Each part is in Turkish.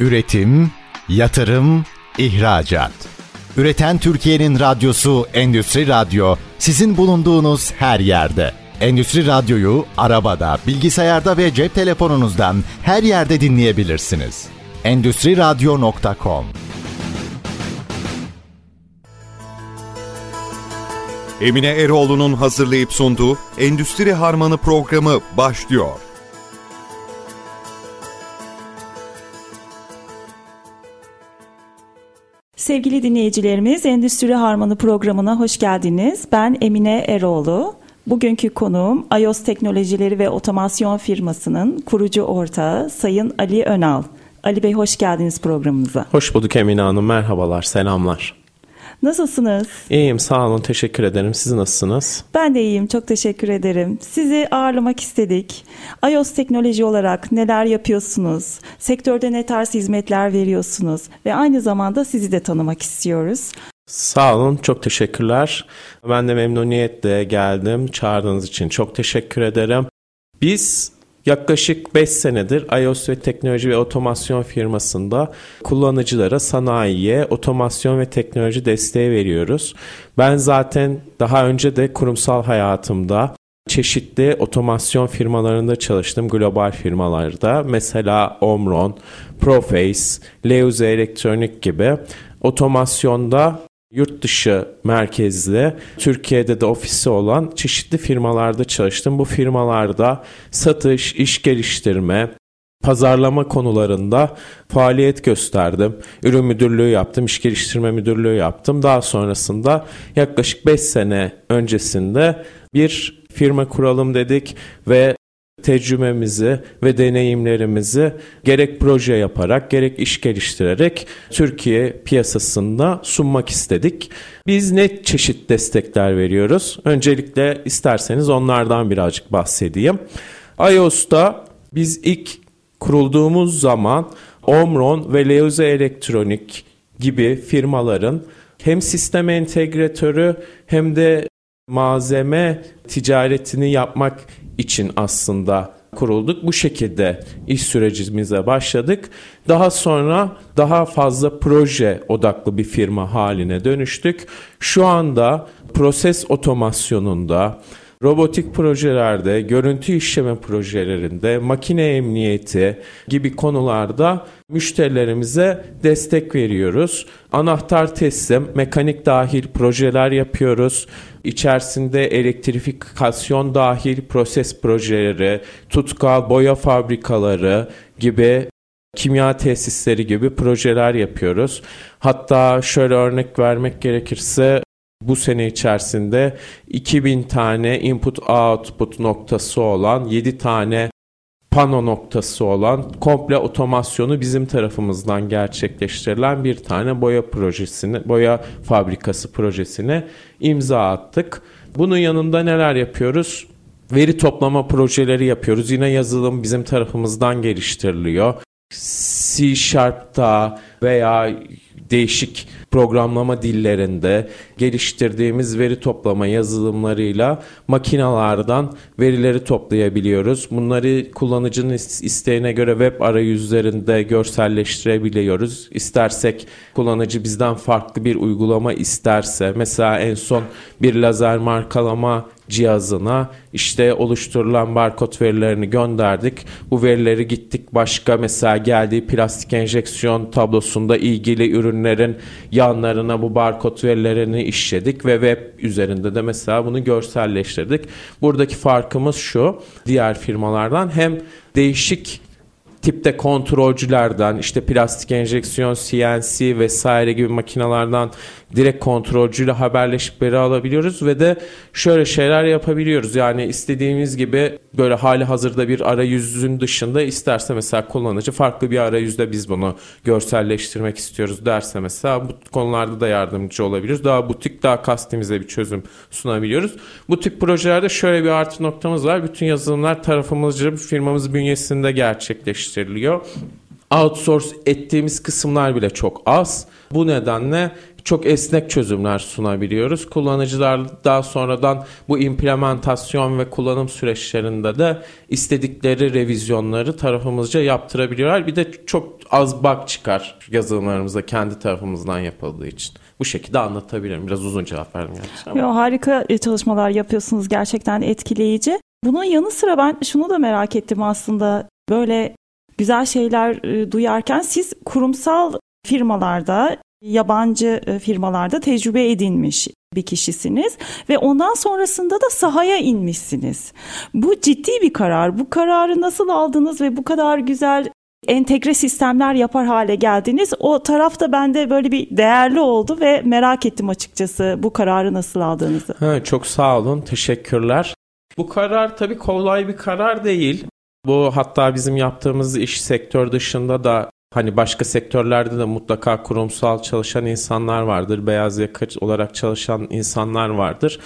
Üretim, yatırım, ihracat. Üreten Türkiye'nin radyosu Endüstri Radyo sizin bulunduğunuz her yerde. Endüstri Radyo'yu arabada, bilgisayarda ve cep telefonunuzdan her yerde dinleyebilirsiniz. Endüstri Radyo.com Emine Eroğlu'nun hazırlayıp sunduğu Endüstri Harmanı programı başlıyor. Sevgili dinleyicilerimiz Endüstri Harmanı programına hoş geldiniz. Ben Emine Eroğlu. Bugünkü konuğum iOS Teknolojileri ve Otomasyon firmasının kurucu ortağı Sayın Ali Önal. Ali Bey hoş geldiniz programımıza. Hoş bulduk Emine Hanım. Merhabalar, selamlar. Nasılsınız? İyiyim, sağ olun. Teşekkür ederim. Siz nasılsınız? Ben de iyiyim. Çok teşekkür ederim. Sizi ağırlamak istedik. iOS teknoloji olarak neler yapıyorsunuz? Sektörde ne tarz hizmetler veriyorsunuz? Ve aynı zamanda sizi de tanımak istiyoruz. Sağ olun, çok teşekkürler. Ben de memnuniyetle geldim. Çağırdığınız için çok teşekkür ederim. Biz Yaklaşık 5 senedir iOS ve teknoloji ve otomasyon firmasında kullanıcılara, sanayiye otomasyon ve teknoloji desteği veriyoruz. Ben zaten daha önce de kurumsal hayatımda çeşitli otomasyon firmalarında çalıştım global firmalarda. Mesela Omron, Proface, Leuze Elektronik gibi otomasyonda yurt dışı merkezli Türkiye'de de ofisi olan çeşitli firmalarda çalıştım. Bu firmalarda satış, iş geliştirme, pazarlama konularında faaliyet gösterdim. Ürün müdürlüğü yaptım, iş geliştirme müdürlüğü yaptım. Daha sonrasında yaklaşık 5 sene öncesinde bir firma kuralım dedik ve tecrübemizi ve deneyimlerimizi gerek proje yaparak gerek iş geliştirerek Türkiye piyasasında sunmak istedik. Biz ne çeşit destekler veriyoruz? Öncelikle isterseniz onlardan birazcık bahsedeyim. iOS'ta biz ilk kurulduğumuz zaman Omron ve Leuze Elektronik gibi firmaların hem sistem entegratörü hem de malzeme ticaretini yapmak için aslında kurulduk. Bu şekilde iş sürecimize başladık. Daha sonra daha fazla proje odaklı bir firma haline dönüştük. Şu anda proses otomasyonunda, robotik projelerde, görüntü işleme projelerinde, makine emniyeti gibi konularda müşterilerimize destek veriyoruz. Anahtar teslim, mekanik dahil projeler yapıyoruz. İçerisinde elektrifikasyon dahil proses projeleri, tutkal boya fabrikaları gibi kimya tesisleri gibi projeler yapıyoruz. Hatta şöyle örnek vermek gerekirse bu sene içerisinde 2000 tane input output noktası olan 7 tane pano noktası olan komple otomasyonu bizim tarafımızdan gerçekleştirilen bir tane boya projesini, boya fabrikası projesine imza attık. Bunun yanında neler yapıyoruz? Veri toplama projeleri yapıyoruz. Yine yazılım bizim tarafımızdan geliştiriliyor. C Sharp'ta veya değişik programlama dillerinde geliştirdiğimiz veri toplama yazılımlarıyla makinalardan verileri toplayabiliyoruz. Bunları kullanıcının isteğine göre web arayüzlerinde görselleştirebiliyoruz. İstersek kullanıcı bizden farklı bir uygulama isterse mesela en son bir lazer markalama cihazına işte oluşturulan barkod verilerini gönderdik. Bu verileri gittik başka mesela geldiği plastik enjeksiyon tablosunda ilgili ürünlerin yanlarına bu barkod verilerini işledik ve web üzerinde de mesela bunu görselleştirdik. Buradaki farkımız şu diğer firmalardan hem değişik tipte kontrolcülerden işte plastik enjeksiyon, CNC vesaire gibi makinalardan direkt kontrolcüyle haberleşip veri alabiliyoruz ve de şöyle şeyler yapabiliyoruz. Yani istediğimiz gibi böyle hali hazırda bir arayüzün dışında isterse mesela kullanıcı farklı bir arayüzde biz bunu görselleştirmek istiyoruz derse mesela bu konularda da yardımcı olabiliyoruz. Daha butik, daha kastimize bir çözüm sunabiliyoruz. Bu tip projelerde şöyle bir artı noktamız var. Bütün yazılımlar tarafımızca firmamız bünyesinde gerçekleştiriliyor outsource ettiğimiz kısımlar bile çok az. Bu nedenle çok esnek çözümler sunabiliyoruz. Kullanıcılar daha sonradan bu implementasyon ve kullanım süreçlerinde de istedikleri revizyonları tarafımızca yaptırabiliyorlar. Bir de çok az bug çıkar yazılımlarımızda kendi tarafımızdan yapıldığı için. Bu şekilde anlatabilirim. Biraz uzun cevap verdim. Yo, harika çalışmalar yapıyorsunuz. Gerçekten etkileyici. Bunun yanı sıra ben şunu da merak ettim aslında. Böyle güzel şeyler e, duyarken siz kurumsal firmalarda, yabancı e, firmalarda tecrübe edinmiş bir kişisiniz ve ondan sonrasında da sahaya inmişsiniz. Bu ciddi bir karar. Bu kararı nasıl aldınız ve bu kadar güzel entegre sistemler yapar hale geldiniz. O tarafta bende böyle bir değerli oldu ve merak ettim açıkçası bu kararı nasıl aldığınızı. Ha, çok sağ olun. Teşekkürler. Bu karar tabii kolay bir karar değil. Bu hatta bizim yaptığımız iş sektör dışında da hani başka sektörlerde de mutlaka kurumsal çalışan insanlar vardır. Beyaz yaka olarak çalışan insanlar vardır.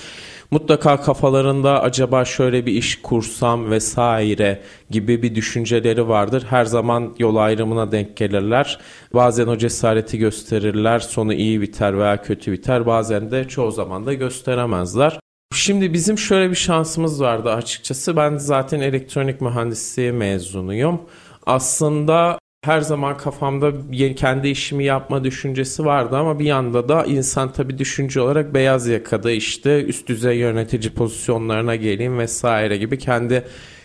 Mutlaka kafalarında acaba şöyle bir iş kursam vesaire gibi bir düşünceleri vardır. Her zaman yol ayrımına denk gelirler. Bazen o cesareti gösterirler. Sonu iyi biter veya kötü biter. Bazen de çoğu zaman da gösteremezler. Şimdi bizim şöyle bir şansımız vardı açıkçası. Ben zaten elektronik mühendisliği mezunuyum. Aslında her zaman kafamda kendi işimi yapma düşüncesi vardı ama bir yanda da insan tabii düşünce olarak beyaz yakada işte üst düzey yönetici pozisyonlarına geleyim vesaire gibi kendi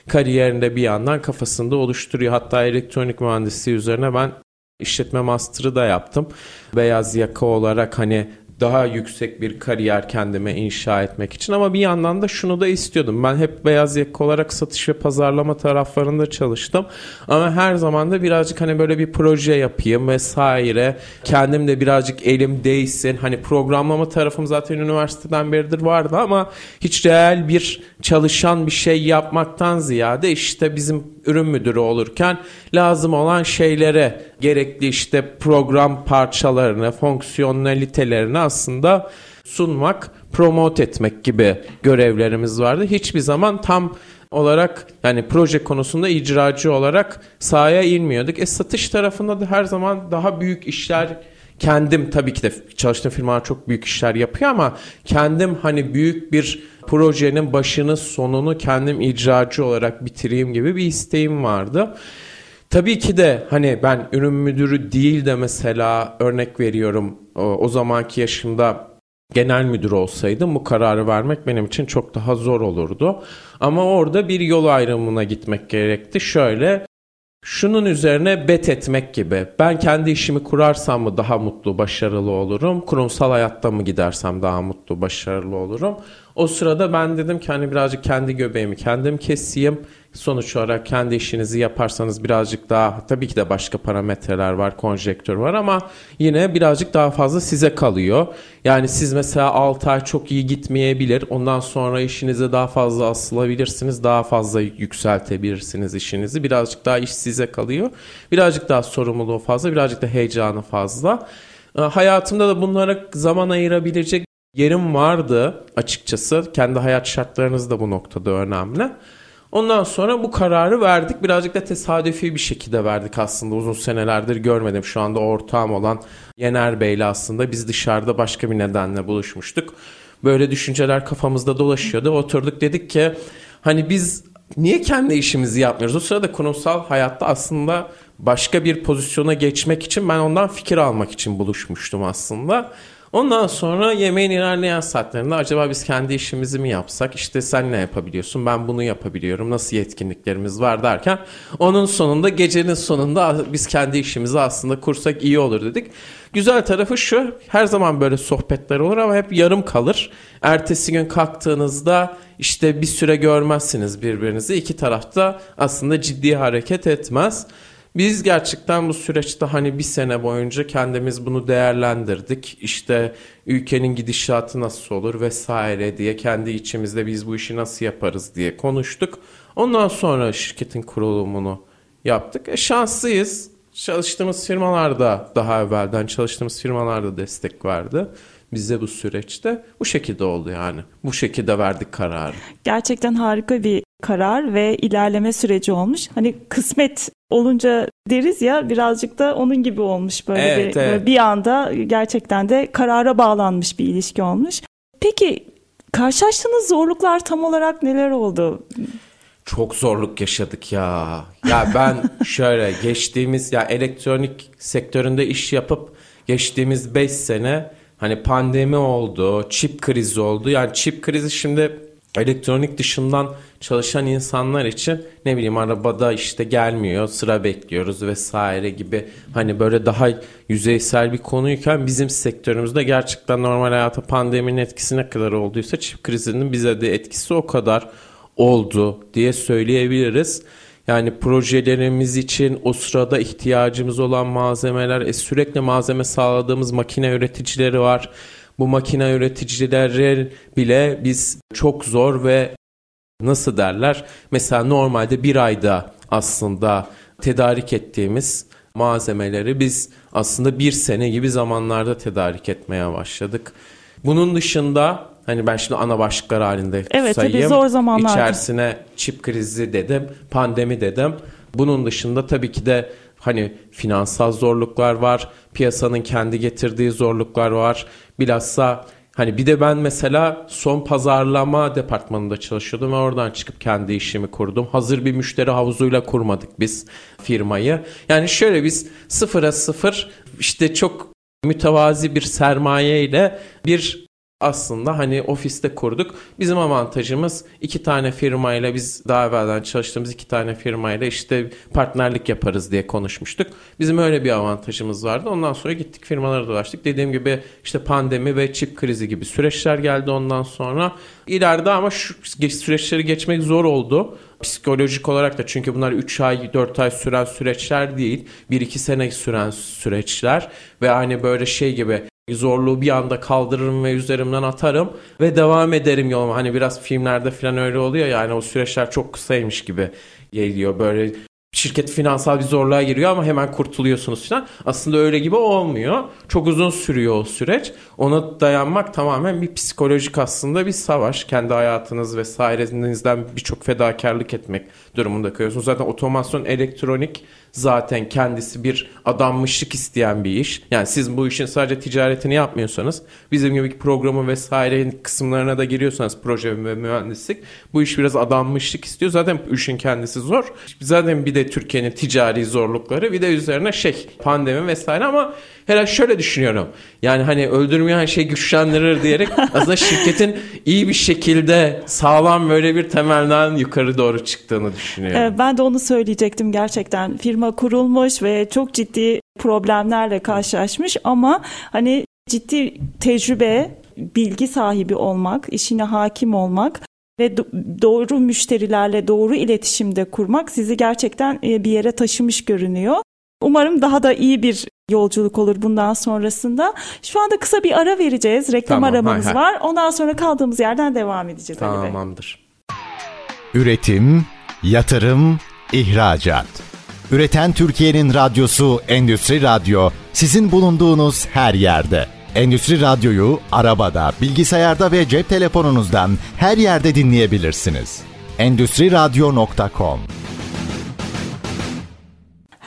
kariyerinde bir yandan kafasında oluşturuyor. Hatta elektronik mühendisliği üzerine ben işletme master'ı da yaptım. Beyaz yaka olarak hani daha yüksek bir kariyer kendime inşa etmek için ama bir yandan da şunu da istiyordum. Ben hep beyaz yaka olarak satış ve pazarlama taraflarında çalıştım. Ama her zaman da birazcık hani böyle bir proje yapayım vesaire. Kendim de birazcık elim değsin. Hani programlama tarafım zaten üniversiteden beridir vardı ama hiç reel bir çalışan bir şey yapmaktan ziyade işte bizim ürün müdürü olurken lazım olan şeylere gerekli işte program parçalarını, fonksiyonelitelerini aslında sunmak, promote etmek gibi görevlerimiz vardı. Hiçbir zaman tam olarak yani proje konusunda icracı olarak sahaya inmiyorduk. E satış tarafında da her zaman daha büyük işler kendim tabii ki de çalıştığım firmalar çok büyük işler yapıyor ama kendim hani büyük bir projenin başını sonunu kendim icracı olarak bitireyim gibi bir isteğim vardı. Tabii ki de hani ben ürün müdürü değil de mesela örnek veriyorum o, zamanki yaşımda genel müdür olsaydım bu kararı vermek benim için çok daha zor olurdu. Ama orada bir yol ayrımına gitmek gerekti. Şöyle şunun üzerine bet etmek gibi. Ben kendi işimi kurarsam mı daha mutlu, başarılı olurum? Kurumsal hayatta mı gidersem daha mutlu, başarılı olurum? O sırada ben dedim ki hani birazcık kendi göbeğimi kendim keseyim. Sonuç olarak kendi işinizi yaparsanız birazcık daha tabii ki de başka parametreler var, konjektör var ama yine birazcık daha fazla size kalıyor. Yani siz mesela 6 ay çok iyi gitmeyebilir. Ondan sonra işinize daha fazla asılabilirsiniz. Daha fazla yükseltebilirsiniz işinizi. Birazcık daha iş size kalıyor. Birazcık daha sorumluluğu fazla, birazcık da heyecanı fazla. Ee, hayatımda da bunlara zaman ayırabilecek yerim vardı açıkçası. Kendi hayat şartlarınız da bu noktada önemli. Ondan sonra bu kararı verdik. Birazcık da tesadüfi bir şekilde verdik aslında. Uzun senelerdir görmedim. Şu anda ortağım olan Yener Bey'le aslında biz dışarıda başka bir nedenle buluşmuştuk. Böyle düşünceler kafamızda dolaşıyordu. Oturduk dedik ki hani biz niye kendi işimizi yapmıyoruz? O sırada kurumsal hayatta aslında başka bir pozisyona geçmek için ben ondan fikir almak için buluşmuştum aslında. Ondan sonra yemeğin ilerleyen saatlerinde acaba biz kendi işimizi mi yapsak? İşte sen ne yapabiliyorsun? Ben bunu yapabiliyorum. Nasıl yetkinliklerimiz var derken onun sonunda gecenin sonunda biz kendi işimizi aslında kursak iyi olur dedik. Güzel tarafı şu her zaman böyle sohbetler olur ama hep yarım kalır. Ertesi gün kalktığınızda işte bir süre görmezsiniz birbirinizi. İki tarafta aslında ciddi hareket etmez. Biz gerçekten bu süreçte hani bir sene boyunca kendimiz bunu değerlendirdik. İşte ülkenin gidişatı nasıl olur vesaire diye kendi içimizde biz bu işi nasıl yaparız diye konuştuk. Ondan sonra şirketin kurulumunu yaptık. E şanslıyız. Çalıştığımız firmalarda daha evvelden çalıştığımız firmalarda destek vardı bize bu süreçte. Bu şekilde oldu yani. Bu şekilde verdik kararı. Gerçekten harika bir karar ve ilerleme süreci olmuş. Hani kısmet olunca deriz ya birazcık da onun gibi olmuş böyle, evet, bir, evet. bir anda gerçekten de karara bağlanmış bir ilişki olmuş. Peki karşılaştığınız zorluklar tam olarak neler oldu? Çok zorluk yaşadık ya. Ya ben şöyle geçtiğimiz ya elektronik sektöründe iş yapıp geçtiğimiz 5 sene hani pandemi oldu, çip krizi oldu. Yani çip krizi şimdi elektronik dışından çalışan insanlar için ne bileyim arabada işte gelmiyor sıra bekliyoruz vesaire gibi hani böyle daha yüzeysel bir konuyken bizim sektörümüzde gerçekten normal hayata pandeminin etkisi ne kadar olduysa çip krizinin bize de etkisi o kadar oldu diye söyleyebiliriz. Yani projelerimiz için o sırada ihtiyacımız olan malzemeler, e, sürekli malzeme sağladığımız makine üreticileri var. Bu makine üreticileri bile biz çok zor ve nasıl derler? Mesela normalde bir ayda aslında tedarik ettiğimiz malzemeleri biz aslında bir sene gibi zamanlarda tedarik etmeye başladık. Bunun dışında hani ben şimdi ana başlıklar halinde evet, sayayım. Tabii zor zamanlar. İçerisine çip krizi dedim, pandemi dedim. Bunun dışında tabii ki de hani finansal zorluklar var, piyasanın kendi getirdiği zorluklar var. Bilhassa hani bir de ben mesela son pazarlama departmanında çalışıyordum ve oradan çıkıp kendi işimi kurdum. Hazır bir müşteri havuzuyla kurmadık biz firmayı. Yani şöyle biz sıfıra sıfır işte çok mütevazi bir sermaye ile bir aslında hani ofiste kurduk. Bizim avantajımız iki tane firmayla biz daha evvelden çalıştığımız iki tane firmayla işte partnerlik yaparız diye konuşmuştuk. Bizim öyle bir avantajımız vardı. Ondan sonra gittik firmalara dolaştık. Dediğim gibi işte pandemi ve çip krizi gibi süreçler geldi ondan sonra. İleride ama şu süreçleri geçmek zor oldu. Psikolojik olarak da çünkü bunlar 3 ay 4 ay süren süreçler değil. 1-2 sene süren süreçler ve hani böyle şey gibi zorluğu bir anda kaldırırım ve üzerimden atarım ve devam ederim yoluma. Hani biraz filmlerde falan öyle oluyor yani o süreçler çok kısaymış gibi geliyor. Böyle şirket finansal bir zorluğa giriyor ama hemen kurtuluyorsunuz falan. Aslında öyle gibi olmuyor. Çok uzun sürüyor o süreç. Ona dayanmak tamamen bir psikolojik aslında bir savaş. Kendi hayatınız vesairenizden birçok fedakarlık etmek durumunda kalıyorsunuz. Zaten otomasyon elektronik zaten kendisi bir adanmışlık isteyen bir iş. Yani siz bu işin sadece ticaretini yapmıyorsanız bizim gibi programı vesaire kısımlarına da giriyorsanız proje ve mühendislik bu iş biraz adanmışlık istiyor. Zaten işin kendisi zor. Zaten bir de Türkiye'nin ticari zorlukları bir de üzerine şey pandemi vesaire ama herhalde şöyle düşünüyorum. Yani hani öldürmeyen şey güçlendirir diyerek aslında şirketin iyi bir şekilde sağlam böyle bir temelden yukarı doğru çıktığını düşünüyorum. Ben de onu söyleyecektim gerçekten. Firma kurulmuş ve çok ciddi problemlerle karşılaşmış ama hani ciddi tecrübe, bilgi sahibi olmak, işine hakim olmak ve doğru müşterilerle doğru iletişimde kurmak sizi gerçekten bir yere taşımış görünüyor. Umarım daha da iyi bir yolculuk olur bundan sonrasında. Şu anda kısa bir ara vereceğiz. Reklam Tamam, aramamız hay hay. var. Ondan sonra kaldığımız yerden devam edeceğiz. Tamamdır. Üretim, yatırım, ihracat. Üreten Türkiye'nin radyosu Endüstri Radyo sizin bulunduğunuz her yerde. Endüstri Radyo'yu arabada, bilgisayarda ve cep telefonunuzdan her yerde dinleyebilirsiniz. Endüstri Radyo.com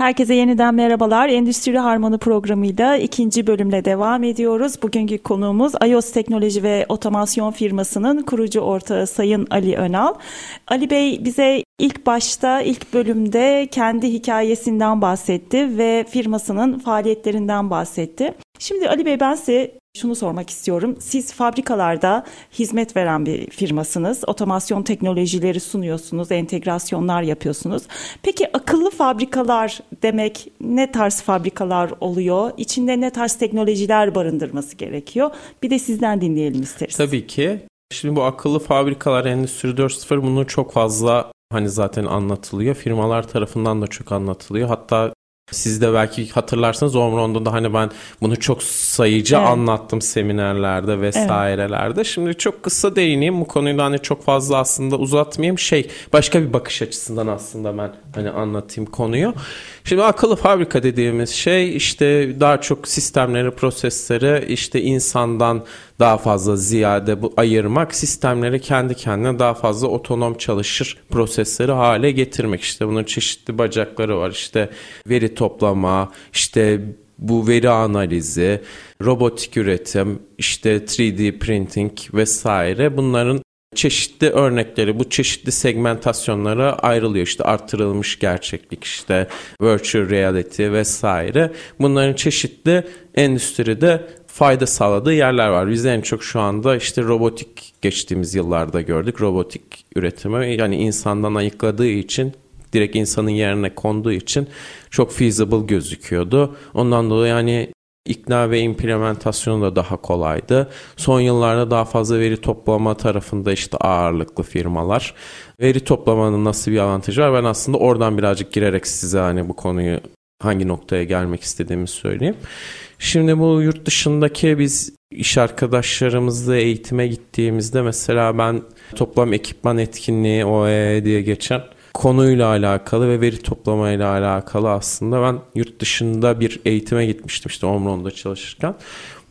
Herkese yeniden merhabalar. Endüstri Harmanı programıyla ikinci bölümle devam ediyoruz. Bugünkü konuğumuz iOS Teknoloji ve Otomasyon firmasının kurucu ortağı Sayın Ali Önal. Ali Bey bize ilk başta ilk bölümde kendi hikayesinden bahsetti ve firmasının faaliyetlerinden bahsetti. Şimdi Ali Bey ben size şunu sormak istiyorum. Siz fabrikalarda hizmet veren bir firmasınız. Otomasyon teknolojileri sunuyorsunuz, entegrasyonlar yapıyorsunuz. Peki akıllı fabrikalar demek ne tarz fabrikalar oluyor? İçinde ne tarz teknolojiler barındırması gerekiyor? Bir de sizden dinleyelim isteriz. Tabii ki. Şimdi bu akıllı fabrikalar Endüstri 4.0 bunu çok fazla hani zaten anlatılıyor. Firmalar tarafından da çok anlatılıyor. Hatta siz de belki hatırlarsınız Omron'da da hani ben bunu çok sayıcı Evet. anlattım seminerlerde vesairelerde. Şimdi çok kısa değineyim bu konuyu da hani çok fazla aslında uzatmayayım. Şey başka bir bakış açısından aslında ben hani anlatayım konuyu. Şimdi akıllı fabrika dediğimiz şey işte daha çok sistemleri, prosesleri işte insandan daha fazla ziyade bu ayırmak, sistemleri kendi kendine daha fazla otonom çalışır prosesleri hale getirmek. İşte bunun çeşitli bacakları var. İşte veri toplama, işte bu veri analizi, robotik üretim, işte 3D printing vesaire bunların çeşitli örnekleri bu çeşitli segmentasyonlara ayrılıyor. İşte artırılmış gerçeklik, işte virtual reality vesaire. Bunların çeşitli endüstride fayda sağladığı yerler var. Biz en çok şu anda işte robotik geçtiğimiz yıllarda gördük. Robotik üretimi yani insandan ayıkladığı için direkt insanın yerine konduğu için çok feasible gözüküyordu. Ondan dolayı yani ikna ve implementasyonu da daha kolaydı. Son yıllarda daha fazla veri toplama tarafında işte ağırlıklı firmalar. Veri toplamanın nasıl bir avantajı var? Ben aslında oradan birazcık girerek size hani bu konuyu hangi noktaya gelmek istediğimi söyleyeyim. Şimdi bu yurt dışındaki biz iş arkadaşlarımızla eğitime gittiğimizde mesela ben toplam ekipman etkinliği OE diye geçen konuyla alakalı ve veri toplamayla alakalı aslında ben yurt dışında bir eğitime gitmiştim işte Omron'da çalışırken.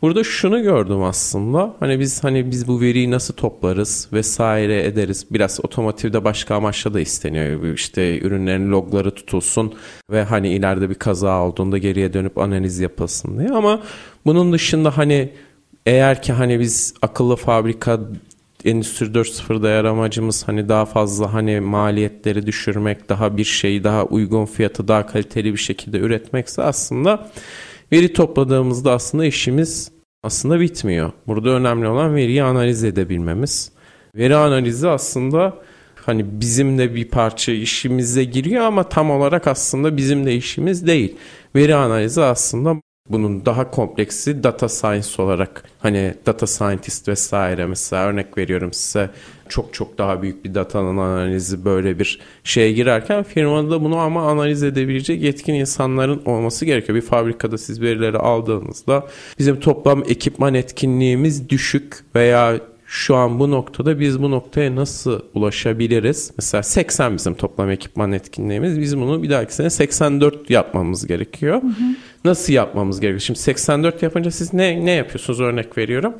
Burada şunu gördüm aslında. Hani biz hani biz bu veriyi nasıl toplarız vesaire ederiz. Biraz otomotivde başka amaçla da isteniyor. İşte ürünlerin logları tutulsun ve hani ileride bir kaza olduğunda geriye dönüp analiz yapılsın diye. Ama bunun dışında hani eğer ki hani biz akıllı fabrika Endüstri 4.0'da yer amacımız hani daha fazla hani maliyetleri düşürmek, daha bir şeyi daha uygun fiyatı daha kaliteli bir şekilde üretmekse aslında veri topladığımızda aslında işimiz aslında bitmiyor. Burada önemli olan veriyi analiz edebilmemiz. Veri analizi aslında hani bizim de bir parça işimize giriyor ama tam olarak aslında bizim de işimiz değil. Veri analizi aslında bunun daha kompleksi data science olarak hani data scientist vesaire mesela örnek veriyorum size çok çok daha büyük bir datanın analizi böyle bir şeye girerken firmada bunu ama analiz edebilecek yetkin insanların olması gerekiyor. Bir fabrikada siz verileri aldığınızda bizim toplam ekipman etkinliğimiz düşük veya şu an bu noktada biz bu noktaya nasıl ulaşabiliriz? Mesela 80 bizim toplam ekipman etkinliğimiz. Biz bunu bir dahaki sene 84 yapmamız gerekiyor. Hı hı. Nasıl yapmamız gerekiyor? Şimdi 84 yapınca siz ne ne yapıyorsunuz? Örnek veriyorum.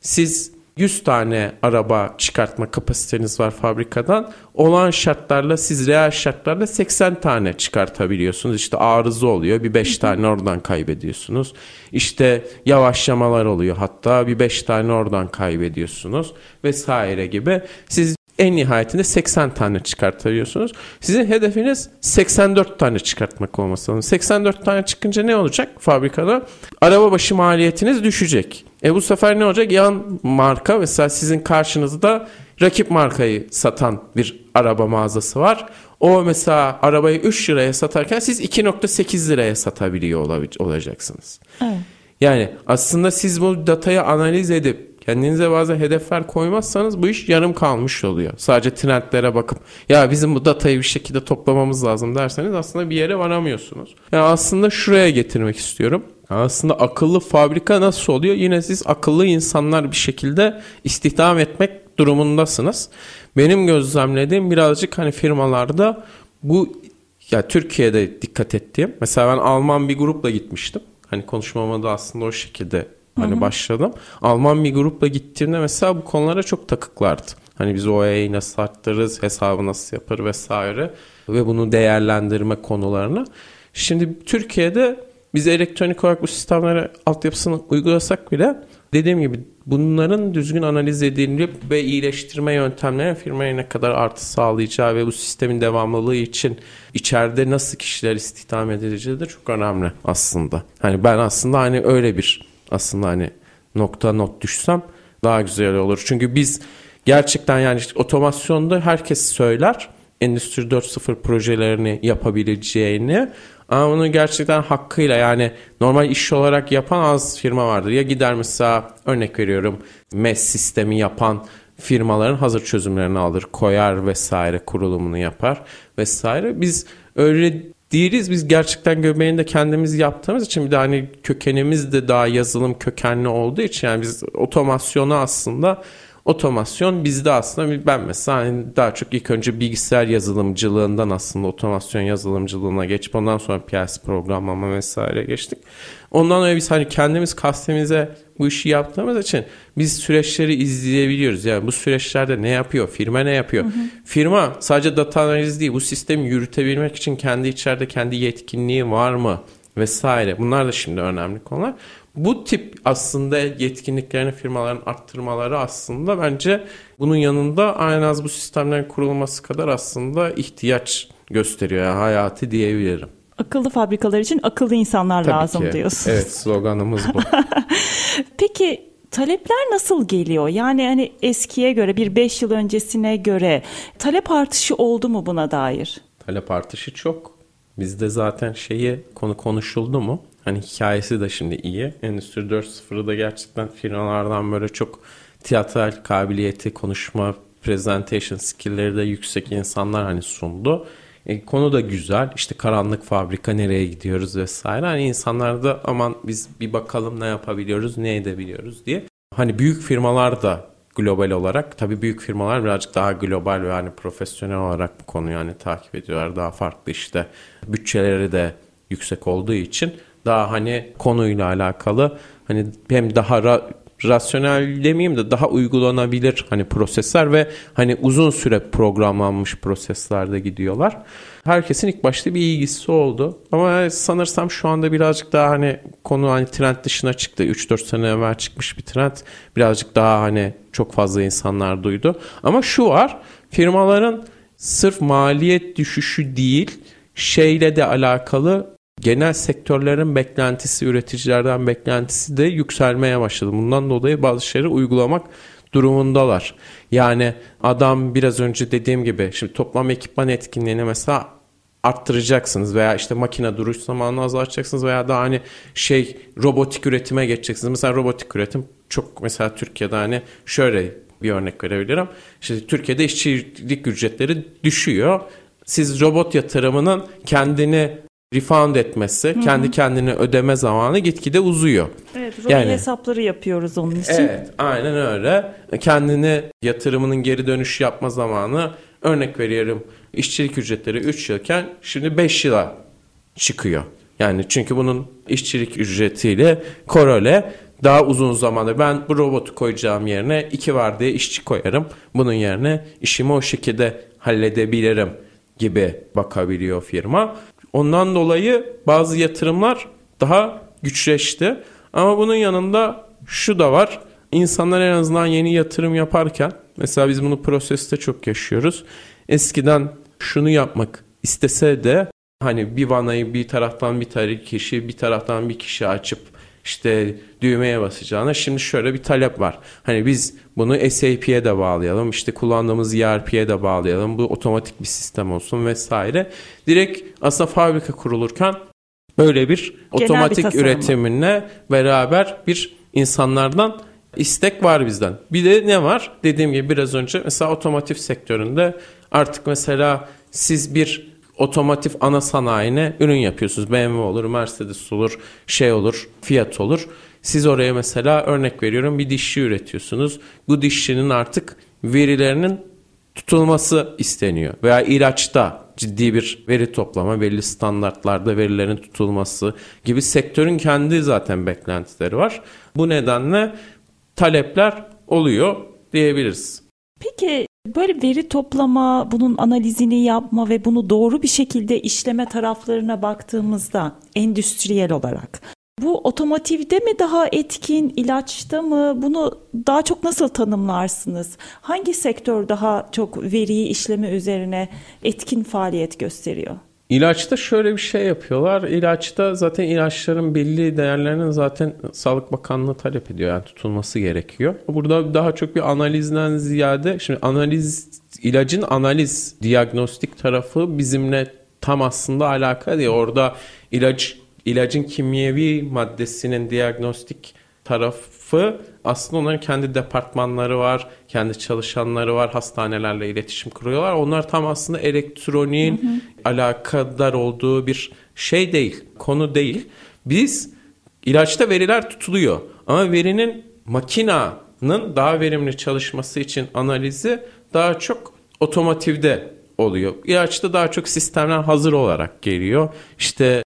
Siz 100 tane araba çıkartma kapasiteniz var fabrikadan. Olan şartlarla siz reel şartlarla 80 tane çıkartabiliyorsunuz. İşte arıza oluyor. Bir 5 tane oradan kaybediyorsunuz. İşte yavaşlamalar oluyor. Hatta bir 5 tane oradan kaybediyorsunuz vesaire gibi. Siz en nihayetinde 80 tane çıkartabiliyorsunuz. Sizin hedefiniz 84 tane çıkartmak olması lazım. 84 tane çıkınca ne olacak fabrikada? Araba başı maliyetiniz düşecek. E bu sefer ne olacak? Yan marka mesela sizin karşınızda rakip markayı satan bir araba mağazası var. O mesela arabayı 3 liraya satarken siz 2.8 liraya satabiliyor olacaksınız. Evet. Yani aslında siz bu datayı analiz edip Kendinize bazı hedefler koymazsanız bu iş yarım kalmış oluyor. Sadece trendlere bakıp ya bizim bu datayı bir şekilde toplamamız lazım derseniz aslında bir yere varamıyorsunuz. Yani aslında şuraya getirmek istiyorum. Aslında akıllı fabrika nasıl oluyor? Yine siz akıllı insanlar bir şekilde istihdam etmek durumundasınız. Benim gözlemlediğim birazcık hani firmalarda bu ya Türkiye'de dikkat ettiğim. Mesela ben Alman bir grupla gitmiştim. Hani konuşmama da aslında o şekilde Hani Hı-hı. başladım. Alman bir grupla gittiğimde mesela bu konulara çok takıklardı. Hani biz OE'yi nasıl arttırırız, hesabı nasıl yapar vesaire ve bunu değerlendirme konularını. Şimdi Türkiye'de biz elektronik olarak bu sistemlere altyapısını uygulasak bile dediğim gibi bunların düzgün analiz edilip ve iyileştirme yöntemlerine firmaya ne kadar artı sağlayacağı ve bu sistemin devamlılığı için içeride nasıl kişiler istihdam edileceği de çok önemli aslında. Hani ben aslında hani öyle bir aslında hani nokta not düşsem daha güzel olur. Çünkü biz gerçekten yani otomasyonda herkes söyler Endüstri 4.0 projelerini yapabileceğini ama bunu gerçekten hakkıyla yani normal iş olarak yapan az firma vardır. Ya gider mesela örnek veriyorum MES sistemi yapan firmaların hazır çözümlerini alır, koyar vesaire kurulumunu yapar vesaire. Biz öyle değiliz. Biz gerçekten göbeğini de kendimiz yaptığımız için bir de hani kökenimiz de daha yazılım kökenli olduğu için yani biz otomasyonu aslında Otomasyon bizde aslında ben mesela hani daha çok ilk önce bilgisayar yazılımcılığından aslında otomasyon yazılımcılığına geçip ondan sonra PLC programlama vesaire geçtik. Ondan sonra biz hani kendimiz kastemize bu işi yaptığımız için biz süreçleri izleyebiliyoruz. Yani bu süreçlerde ne yapıyor? Firma ne yapıyor? Hı hı. Firma sadece data analiz değil bu sistemi yürütebilmek için kendi içeride kendi yetkinliği var mı? Vesaire. Bunlar da şimdi önemli konular. Bu tip aslında yetkinliklerini firmaların arttırmaları aslında bence bunun yanında en az bu sistemlerin kurulması kadar aslında ihtiyaç gösteriyor yani hayatı diyebilirim. Akıllı fabrikalar için akıllı insanlar Tabii lazım ki. diyorsunuz. Evet sloganımız bu. Peki talepler nasıl geliyor? Yani hani eskiye göre bir 5 yıl öncesine göre talep artışı oldu mu buna dair? Talep artışı çok. Bizde zaten şeyi konu konuşuldu mu? Hani hikayesi de şimdi iyi. Endüstri 4.0'ı da gerçekten firmalardan böyle çok tiyatral kabiliyeti, konuşma, presentation skill'leri de yüksek insanlar hani sundu. E, konu da güzel. İşte karanlık fabrika nereye gidiyoruz vesaire. Hani insanlar da aman biz bir bakalım ne yapabiliyoruz, ne edebiliyoruz diye. Hani büyük firmalar da global olarak tabii büyük firmalar birazcık daha global ve hani profesyonel olarak bu konuyu yani takip ediyorlar. Daha farklı işte bütçeleri de yüksek olduğu için daha hani konuyla alakalı hani hem daha ra- rasyonel demeyeyim de daha uygulanabilir hani prosesler ve hani uzun süre programlanmış proseslerde gidiyorlar. Herkesin ilk başta bir ilgisi oldu. Ama sanırsam şu anda birazcık daha hani konu hani trend dışına çıktı. 3-4 sene evvel çıkmış bir trend. Birazcık daha hani çok fazla insanlar duydu. Ama şu var firmaların sırf maliyet düşüşü değil şeyle de alakalı genel sektörlerin beklentisi, üreticilerden beklentisi de yükselmeye başladı. Bundan dolayı bazı şeyleri uygulamak durumundalar. Yani adam biraz önce dediğim gibi şimdi toplam ekipman etkinliğini mesela arttıracaksınız veya işte makine duruş zamanını azaltacaksınız veya da hani şey robotik üretime geçeceksiniz. Mesela robotik üretim çok mesela Türkiye'de hani şöyle bir örnek verebilirim. İşte Türkiye'de işçilik ücretleri düşüyor. Siz robot yatırımının kendini refund etmesi, Hı-hı. kendi kendine ödeme zamanı gitgide uzuyor. Evet, ROI yani, hesapları yapıyoruz onun için. Evet, aynen öyle. Kendini yatırımının geri dönüş yapma zamanı örnek veriyorum işçilik ücretleri 3 yılken şimdi 5 yıla çıkıyor. Yani çünkü bunun işçilik ücretiyle korole daha uzun zamanda ben bu robotu koyacağım yerine iki var diye işçi koyarım. Bunun yerine işimi o şekilde halledebilirim gibi bakabiliyor firma. Ondan dolayı bazı yatırımlar daha güçleşti. Ama bunun yanında şu da var. İnsanlar en azından yeni yatırım yaparken mesela biz bunu proseste çok yaşıyoruz. Eskiden şunu yapmak istese de hani bir vanayı bir taraftan bir kişi bir taraftan bir kişi açıp işte düğmeye basacağına şimdi şöyle bir talep var. Hani biz bunu SAP'ye de bağlayalım, işte kullandığımız ERP'ye de bağlayalım, bu otomatik bir sistem olsun vesaire. Direkt aslında fabrika kurulurken böyle bir Genel otomatik bir üretimine beraber bir insanlardan istek var bizden. Bir de ne var? Dediğim gibi biraz önce mesela otomotiv sektöründe artık mesela siz bir otomotiv ana sanayine ürün yapıyorsunuz. BMW olur, Mercedes olur, şey olur, Fiat olur. Siz oraya mesela örnek veriyorum bir dişçi üretiyorsunuz. Bu dişçinin artık verilerinin tutulması isteniyor. Veya ilaçta ciddi bir veri toplama, belli standartlarda verilerin tutulması gibi sektörün kendi zaten beklentileri var. Bu nedenle talepler oluyor diyebiliriz. Peki Böyle veri toplama, bunun analizini yapma ve bunu doğru bir şekilde işleme taraflarına baktığımızda endüstriyel olarak bu otomotivde mi daha etkin, ilaçta mı? Bunu daha çok nasıl tanımlarsınız? Hangi sektör daha çok veriyi işleme üzerine etkin faaliyet gösteriyor? İlaçta şöyle bir şey yapıyorlar. İlaçta zaten ilaçların belli değerlerinin zaten Sağlık Bakanlığı talep ediyor. Yani tutulması gerekiyor. Burada daha çok bir analizden ziyade şimdi analiz ilacın analiz diagnostik tarafı bizimle tam aslında alaka değil. Orada ilaç ilacın kimyevi maddesinin diagnostik tarafı aslında onların kendi departmanları var, kendi çalışanları var, hastanelerle iletişim kuruyorlar. Onlar tam aslında elektroniğin hı hı. alakadar olduğu bir şey değil, konu değil. Biz ilaçta veriler tutuluyor ama verinin makina daha verimli çalışması için analizi daha çok otomotivde oluyor. İlaçta daha çok sistemler hazır olarak geliyor. İşte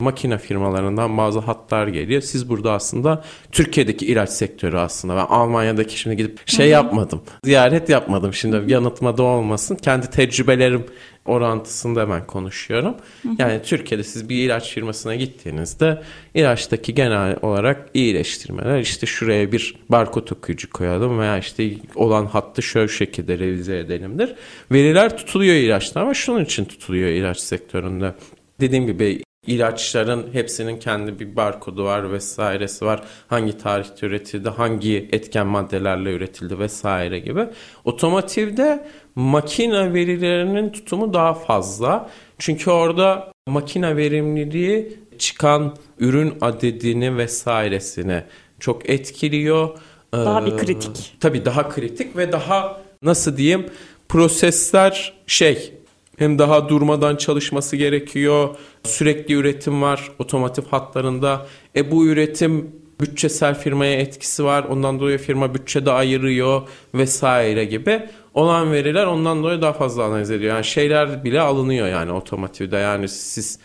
makine firmalarından bazı hatlar geliyor. Siz burada aslında Türkiye'deki ilaç sektörü aslında ben Almanya'daki şimdi gidip şey yapmadım. Ziyaret yapmadım şimdi yanıtmada olmasın. Kendi tecrübelerim orantısında hemen konuşuyorum. Yani Türkiye'de siz bir ilaç firmasına gittiğinizde ilaçtaki genel olarak iyileştirmeler işte şuraya bir barkod okuyucu koyalım veya işte olan hattı şöyle şekilde revize edelimdir. Veriler tutuluyor ilaçta ama şunun için tutuluyor ilaç sektöründe. Dediğim gibi ilaçların hepsinin kendi bir barkodu var vesairesi var. Hangi tarihte üretildi, hangi etken maddelerle üretildi vesaire gibi. Otomotivde makine verilerinin tutumu daha fazla. Çünkü orada makine verimliliği çıkan ürün adedini vesairesini çok etkiliyor. Daha bir kritik. Tabii daha kritik ve daha nasıl diyeyim prosesler şey hem daha durmadan çalışması gerekiyor. Sürekli üretim var otomotiv hatlarında. E bu üretim bütçesel firmaya etkisi var. Ondan dolayı firma bütçede ayırıyor vesaire gibi. Olan veriler ondan dolayı daha fazla analiz ediyor. Yani şeyler bile alınıyor yani otomotivde. Yani siz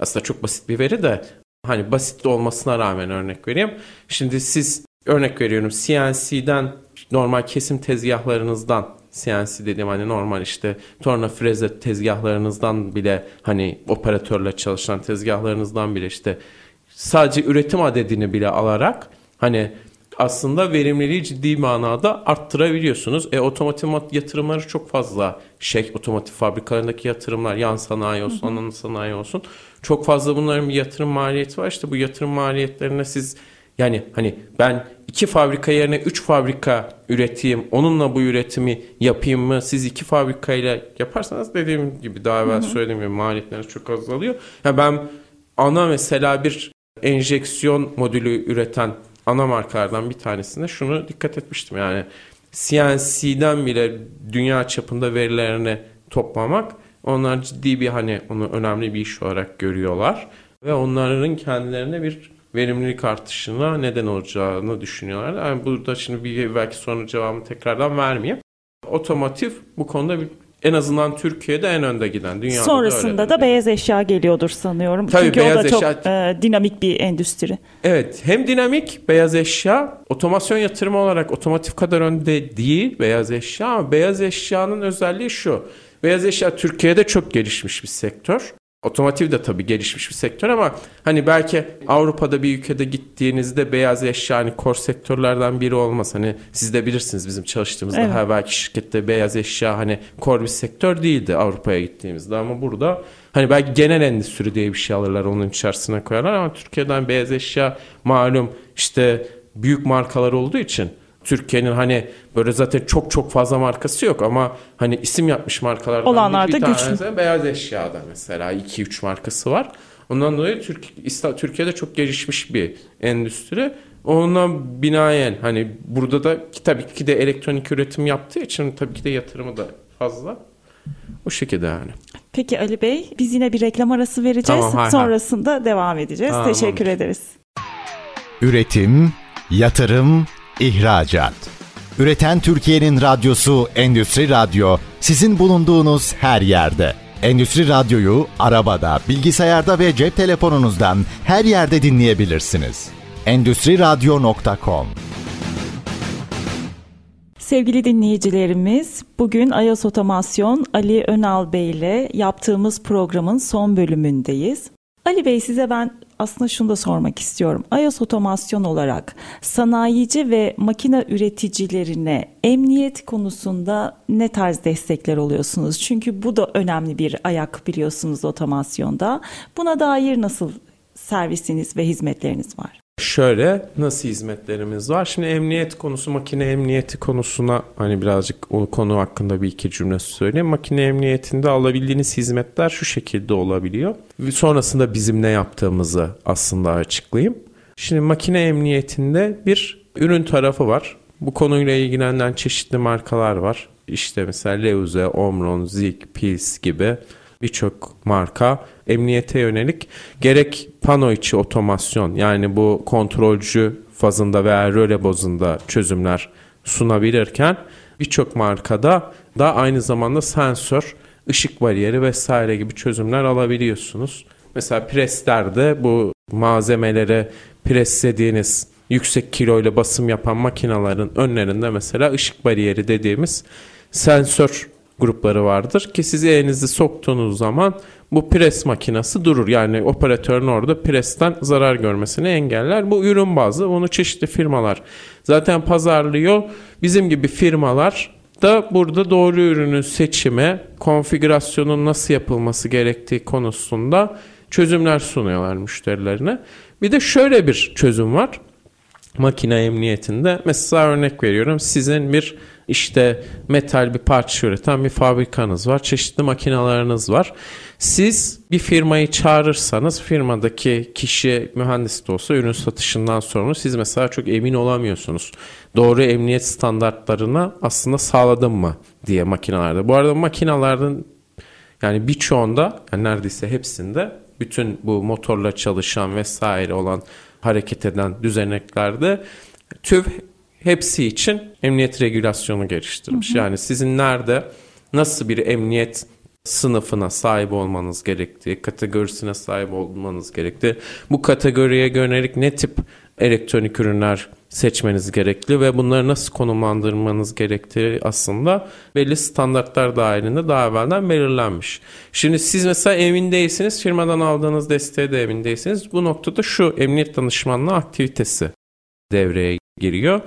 aslında çok basit bir veri de hani basit olmasına rağmen örnek vereyim. Şimdi siz örnek veriyorum CNC'den normal kesim tezgahlarınızdan CNC dediğim hani normal işte torna freze tezgahlarınızdan bile hani operatörle çalışan tezgahlarınızdan bile işte sadece üretim adedini bile alarak hani aslında verimliliği ciddi manada arttırabiliyorsunuz. E otomotiv yatırımları çok fazla şey otomotiv fabrikalarındaki yatırımlar yan sanayi olsun, ana sanayi olsun. Çok fazla bunların bir yatırım maliyeti var. İşte bu yatırım maliyetlerine siz yani hani ben iki fabrika yerine üç fabrika üreteyim, onunla bu üretimi yapayım mı? Siz iki fabrikayla yaparsanız dediğim gibi daha evvel söylediğim gibi maliyetleriniz çok azalıyor. Yani ben ana mesela bir enjeksiyon modülü üreten ana markalardan bir tanesinde şunu dikkat etmiştim. Yani CNC'den bile dünya çapında verilerini toplamak onlar ciddi bir hani onu önemli bir iş olarak görüyorlar ve onların kendilerine bir verimlilik artışına neden olacağını düşünüyorlar. Yani burada şimdi bir belki sonra cevabını tekrardan vermeyeyim. Otomotiv bu konuda bir en azından Türkiye'de en önde giden. Dünyada Sonrasında da, da beyaz eşya geliyordur sanıyorum. Tabii Çünkü beyaz o da çok eşya- e, dinamik bir endüstri. Evet hem dinamik beyaz eşya otomasyon yatırımı olarak otomotiv kadar önde değil beyaz eşya ama beyaz eşyanın özelliği şu. Beyaz eşya Türkiye'de çok gelişmiş bir sektör. Otomotiv de tabii gelişmiş bir sektör ama hani belki Avrupa'da bir ülkede gittiğinizde beyaz eşya hani kor sektörlerden biri olmaz. Hani siz de bilirsiniz bizim çalıştığımızda Evet. ha belki şirkette beyaz eşya hani kor bir sektör değildi Avrupa'ya gittiğimizde ama burada hani belki genel endüstri diye bir şey alırlar onun içerisine koyarlar ama Türkiye'den beyaz eşya malum işte büyük markalar olduğu için Türkiye'nin hani böyle zaten çok çok fazla markası yok ama hani isim yapmış markalardan Olanlar bir, da bir güçlü. tanesi beyaz eşyada mesela 2-3 markası var. Ondan dolayı Türk, Türkiye'de çok gelişmiş bir endüstri. Ona binaen hani burada da ki tabii ki de elektronik üretim yaptığı için tabii ki de yatırımı da fazla. O şekilde yani. Peki Ali Bey biz yine bir reklam arası vereceğiz. Tamam, hay hay. Sonrasında devam edeceğiz. Tamam. Teşekkür ederiz. Üretim, yatırım, ihracat. Üreten Türkiye'nin radyosu Endüstri Radyo sizin bulunduğunuz her yerde. Endüstri Radyo'yu arabada, bilgisayarda ve cep telefonunuzdan her yerde dinleyebilirsiniz. Endüstri Radyo.com Sevgili dinleyicilerimiz, bugün iOS Otomasyon Ali Önal Bey ile yaptığımız programın son bölümündeyiz. Ali Bey size ben aslında şunu da sormak istiyorum. iOS Otomasyon olarak sanayici ve makine üreticilerine emniyet konusunda ne tarz destekler oluyorsunuz? Çünkü bu da önemli bir ayak biliyorsunuz otomasyonda. Buna dair nasıl servisiniz ve hizmetleriniz var? Şöyle nasıl hizmetlerimiz var? Şimdi emniyet konusu, makine emniyeti konusuna hani birazcık o konu hakkında bir iki cümle söyleyeyim. Makine emniyetinde alabildiğiniz hizmetler şu şekilde olabiliyor. Sonrasında bizim ne yaptığımızı aslında açıklayayım. Şimdi makine emniyetinde bir ürün tarafı var. Bu konuyla ilgilenen çeşitli markalar var. İşte mesela Leuze, Omron, Zik, Pils gibi birçok marka emniyete yönelik gerek pano içi otomasyon yani bu kontrolcü fazında veya röle bazında çözümler sunabilirken birçok markada da aynı zamanda sensör, ışık bariyeri vesaire gibi çözümler alabiliyorsunuz. Mesela preslerde bu malzemelere preslediğiniz yüksek kiloyla basım yapan makinelerin önlerinde mesela ışık bariyeri dediğimiz sensör grupları vardır ki siz elinizi soktuğunuz zaman bu pres makinesi durur. Yani operatörün orada presten zarar görmesini engeller. Bu ürün bazlı bunu çeşitli firmalar zaten pazarlıyor. Bizim gibi firmalar da burada doğru ürünün seçimi, konfigürasyonun nasıl yapılması gerektiği konusunda çözümler sunuyorlar müşterilerine. Bir de şöyle bir çözüm var makine emniyetinde. Mesela örnek veriyorum sizin bir işte metal bir parça üreten bir fabrikanız var. Çeşitli makinalarınız var. Siz bir firmayı çağırırsanız firmadaki kişi mühendis de olsa ürün satışından sonra siz mesela çok emin olamıyorsunuz. Doğru emniyet standartlarını aslında sağladım mı diye makinelerde. Bu arada makinaların yani birçoğunda yani neredeyse hepsinde bütün bu motorla çalışan vesaire olan hareket eden düzeneklerde TÜV hepsi için emniyet regülasyonu geliştirmiş. Hı hı. Yani sizin nerede nasıl bir emniyet sınıfına sahip olmanız gerektiği, kategorisine sahip olmanız gerektiği, bu kategoriye yönelik ne tip elektronik ürünler seçmeniz gerekli ve bunları nasıl konumlandırmanız gerektiği aslında belli standartlar dahilinde daha evvelden belirlenmiş. Şimdi siz mesela emin değilsiniz, firmadan aldığınız desteğe de emin değilsiniz. Bu noktada şu emniyet danışmanlığı aktivitesi devreye giriyor.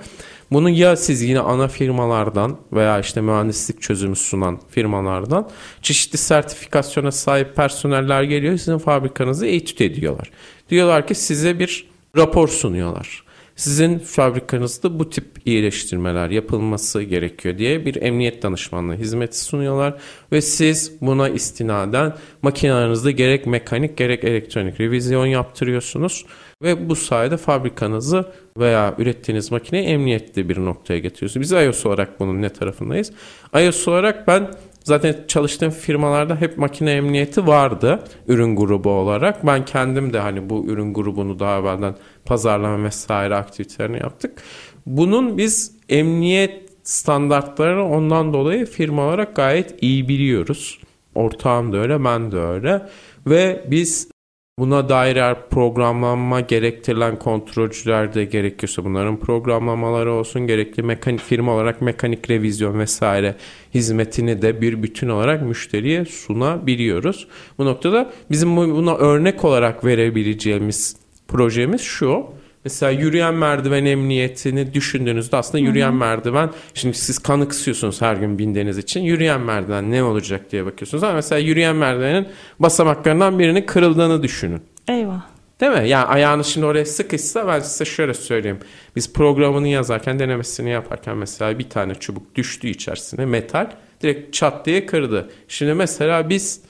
Bunu ya siz yine ana firmalardan veya işte mühendislik çözümü sunan firmalardan çeşitli sertifikasyona sahip personeller geliyor sizin fabrikanızı etüt ediyorlar. Diyorlar ki size bir rapor sunuyorlar. Sizin fabrikanızda bu tip iyileştirmeler yapılması gerekiyor diye bir emniyet danışmanlığı hizmeti sunuyorlar ve siz buna istinaden makinelerinizde gerek mekanik gerek elektronik revizyon yaptırıyorsunuz ve bu sayede fabrikanızı veya ürettiğiniz makineyi emniyetli bir noktaya getiriyorsunuz. Biz iOS olarak bunun ne tarafındayız? iOS olarak ben Zaten çalıştığım firmalarda hep makine emniyeti vardı ürün grubu olarak. Ben kendim de hani bu ürün grubunu daha evvelden pazarlama vesaire aktivitelerini yaptık. Bunun biz emniyet standartlarını ondan dolayı firma olarak gayet iyi biliyoruz. Ortağım da öyle, ben de öyle. Ve biz Buna dair eğer programlanma gerektirilen kontrolcüler de gerekiyorsa bunların programlamaları olsun gerekli mekanik firma olarak mekanik revizyon vesaire hizmetini de bir bütün olarak müşteriye sunabiliyoruz. Bu noktada bizim buna örnek olarak verebileceğimiz projemiz şu. Mesela yürüyen merdiven emniyetini düşündüğünüzde aslında yürüyen Hı-hı. merdiven şimdi siz kanıksıyorsunuz her gün bindiğiniz için yürüyen merdiven ne olacak diye bakıyorsunuz ama mesela yürüyen merdivenin basamaklarından birinin kırıldığını düşünün. Eyvah. Değil mi? Yani ayağınız şimdi oraya sıkışsa ben size şöyle söyleyeyim. Biz programını yazarken denemesini yaparken mesela bir tane çubuk düştü içerisine metal direkt çat diye kırdı. Şimdi mesela biz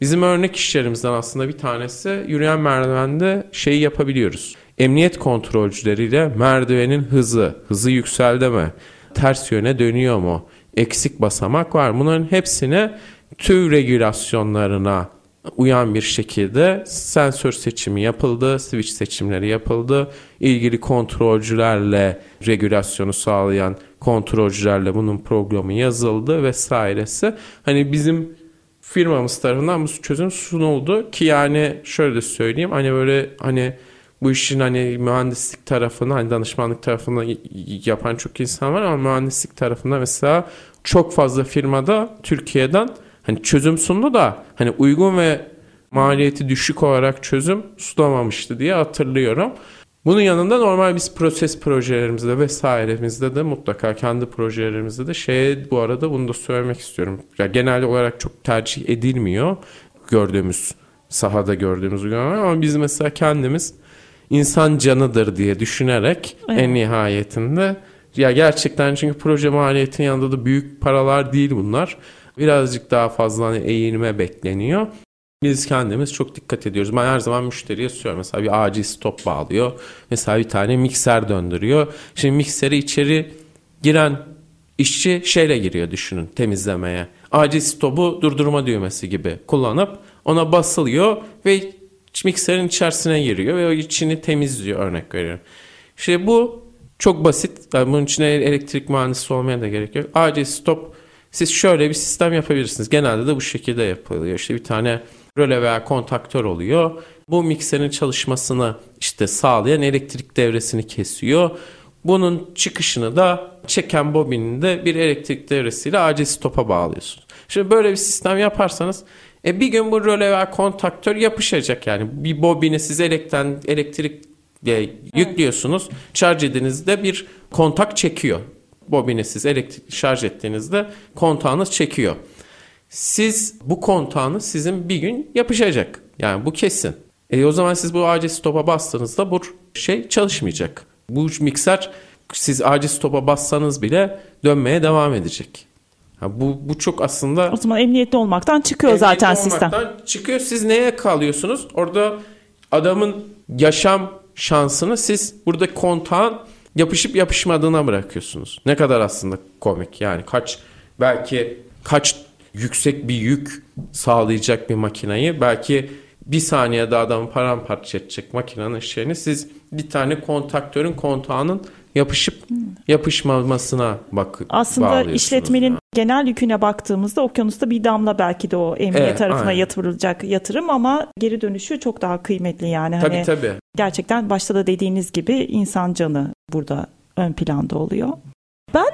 bizim örnek işlerimizden aslında bir tanesi yürüyen merdivende şeyi yapabiliyoruz emniyet kontrolcüleriyle merdivenin hızı, hızı yükseldi mi, ters yöne dönüyor mu, eksik basamak var. Bunların hepsine tüv regülasyonlarına uyan bir şekilde sensör seçimi yapıldı, switch seçimleri yapıldı. İlgili kontrolcülerle regülasyonu sağlayan kontrolcülerle bunun programı yazıldı vesairesi. Hani bizim firmamız tarafından bu çözüm sunuldu ki yani şöyle söyleyeyim hani böyle hani bu işin hani mühendislik tarafını hani danışmanlık tarafını yapan çok insan var ama mühendislik tarafında mesela çok fazla firmada Türkiye'den hani çözüm sundu da hani uygun ve maliyeti düşük olarak çözüm sunamamıştı diye hatırlıyorum. Bunun yanında normal biz proses projelerimizde vesairemizde de mutlaka kendi projelerimizde de şey bu arada bunu da söylemek istiyorum. Ya genel olarak çok tercih edilmiyor gördüğümüz sahada gördüğümüz ama biz mesela kendimiz insan canıdır diye düşünerek evet. en nihayetinde ya gerçekten çünkü proje maliyetinin yanında da büyük paralar değil bunlar. Birazcık daha fazla hani eğilme bekleniyor. Biz kendimiz çok dikkat ediyoruz. Ben her zaman müşteriye söylüyorum. Mesela bir acil stop bağlıyor. Mesela bir tane mikser döndürüyor. Şimdi mikseri içeri giren işçi şeyle giriyor düşünün temizlemeye. Acil stopu durdurma düğmesi gibi kullanıp ona basılıyor ve mikserin içerisine giriyor ve o içini temizliyor örnek veriyorum. İşte bu Çok basit. Yani bunun için elektrik mühendisi olmaya da gerek yok. Acil stop siz şöyle bir sistem yapabilirsiniz. Genelde de bu şekilde yapılıyor. İşte bir tane röle veya kontaktör oluyor. Bu mikserin çalışmasını işte sağlayan elektrik devresini kesiyor. Bunun çıkışını da çeken bobininde bir elektrik devresiyle acil stopa bağlıyorsunuz. Şimdi böyle bir sistem yaparsanız e bir gün bu röle veya kontaktör yapışacak yani. Bir bobini siz elekten, elektrik yüklüyorsunuz. Şarj edinizde bir kontak çekiyor. Bobini siz elektrik şarj ettiğinizde kontağınız çekiyor. Siz bu kontağınız sizin bir gün yapışacak. Yani bu kesin. E o zaman siz bu acil stopa bastığınızda bu şey çalışmayacak. Bu mikser siz acil stopa bassanız bile dönmeye devam edecek. Ha, bu, bu çok aslında... O zaman emniyetli olmaktan çıkıyor emniyetli zaten sistem. çıkıyor. Siz neye kalıyorsunuz? Orada adamın yaşam şansını siz burada kontağın yapışıp yapışmadığına bırakıyorsunuz. Ne kadar aslında komik yani kaç belki kaç yüksek bir yük sağlayacak bir makinayı belki bir saniyede adamı paramparça edecek makinenin şeyini siz bir tane kontaktörün kontağının yapışıp yapışmamasına bak Aslında işletmenin yani. genel yüküne baktığımızda okyanusta bir damla belki de o emniyet evet, tarafına aynen. yatırılacak yatırım ama geri dönüşü çok daha kıymetli yani. Tabii hani tabii. Gerçekten başta da dediğiniz gibi insan canı burada ön planda oluyor. Ben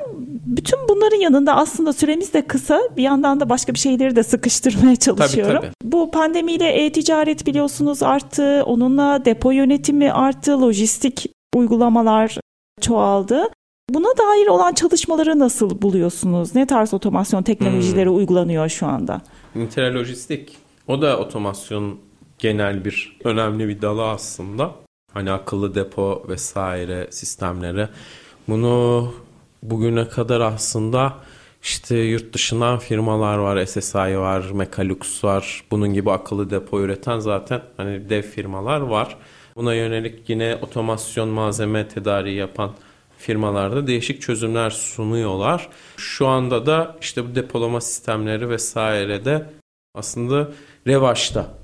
bütün bunların yanında aslında süremiz de kısa bir yandan da başka bir şeyleri de sıkıştırmaya çalışıyorum. Tabii, tabii. Bu pandemiyle e-ticaret biliyorsunuz arttı. Onunla depo yönetimi arttı. Lojistik uygulamalar çoğaldı. Buna dair olan çalışmaları nasıl buluyorsunuz? Ne tarz otomasyon teknolojileri hmm. uygulanıyor şu anda? Interlojistik. O da otomasyon genel bir önemli bir dalı aslında. Hani akıllı depo vesaire sistemleri. Bunu bugüne kadar aslında işte yurt dışından firmalar var, SSI var, Mekalux var. Bunun gibi akıllı depo üreten zaten hani dev firmalar var. Buna yönelik yine otomasyon malzeme tedariği yapan firmalarda değişik çözümler sunuyorlar. Şu anda da işte bu depolama sistemleri vesaire de aslında revaçta.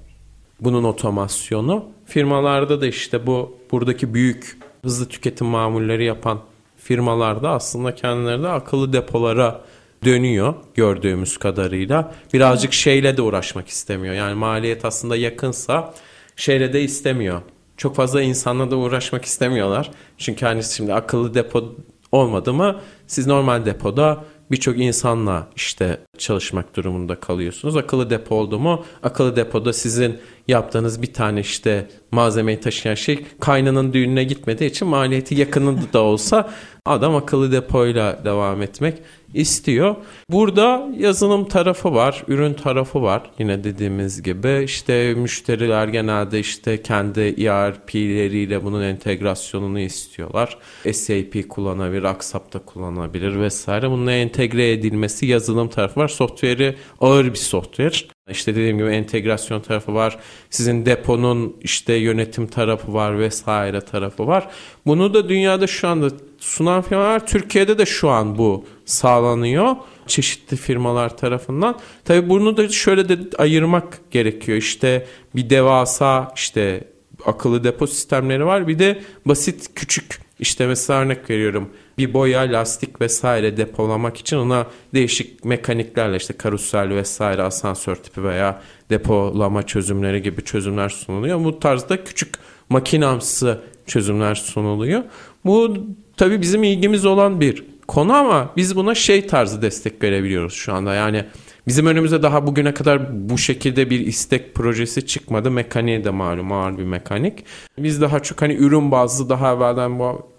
Bunun otomasyonu. Firmalarda da işte bu buradaki büyük hızlı tüketim mamulleri yapan firmalarda aslında kendileri de akıllı depolara dönüyor gördüğümüz kadarıyla. Birazcık şeyle de uğraşmak istemiyor. Yani maliyet aslında yakınsa şeyle de istemiyor. Çok fazla insanla da uğraşmak istemiyorlar. Çünkü hani şimdi akıllı depo olmadı mı siz normal depoda birçok insanla işte çalışmak durumunda kalıyorsunuz. Akıllı depo oldu mu akıllı depoda sizin yaptığınız bir tane işte malzemeyi taşıyan şey kaynanın düğününe gitmediği için maliyeti yakınında da olsa adam akıllı depoyla devam etmek istiyor. Burada yazılım tarafı var, ürün tarafı var. Yine dediğimiz gibi işte müşteriler genelde işte kendi ERP'leriyle bunun entegrasyonunu istiyorlar. SAP kullanabilir, Aksap da kullanabilir vesaire. Bunun entegre edilmesi yazılım tarafı var. Software'i ağır bir software. İşte dediğim gibi entegrasyon tarafı var. Sizin deponun işte yönetim tarafı var vesaire tarafı var. Bunu da dünyada şu anda sunan firmalar Türkiye'de de şu an bu sağlanıyor çeşitli firmalar tarafından. Tabii bunu da şöyle de ayırmak gerekiyor. İşte bir devasa işte akıllı depo sistemleri var. Bir de basit küçük işte mesela örnek veriyorum bir boya, lastik vesaire depolamak için ona değişik mekaniklerle işte karusel vesaire asansör tipi veya depolama çözümleri gibi çözümler sunuluyor. Bu tarzda küçük makinamsı çözümler sunuluyor. Bu tabii bizim ilgimiz olan bir konu ama biz buna şey tarzı destek verebiliyoruz şu anda. Yani bizim önümüze daha bugüne kadar bu şekilde bir istek projesi çıkmadı. Mekaniğe de malum ağır bir mekanik. Biz daha çok hani ürün bazlı daha evvelden bu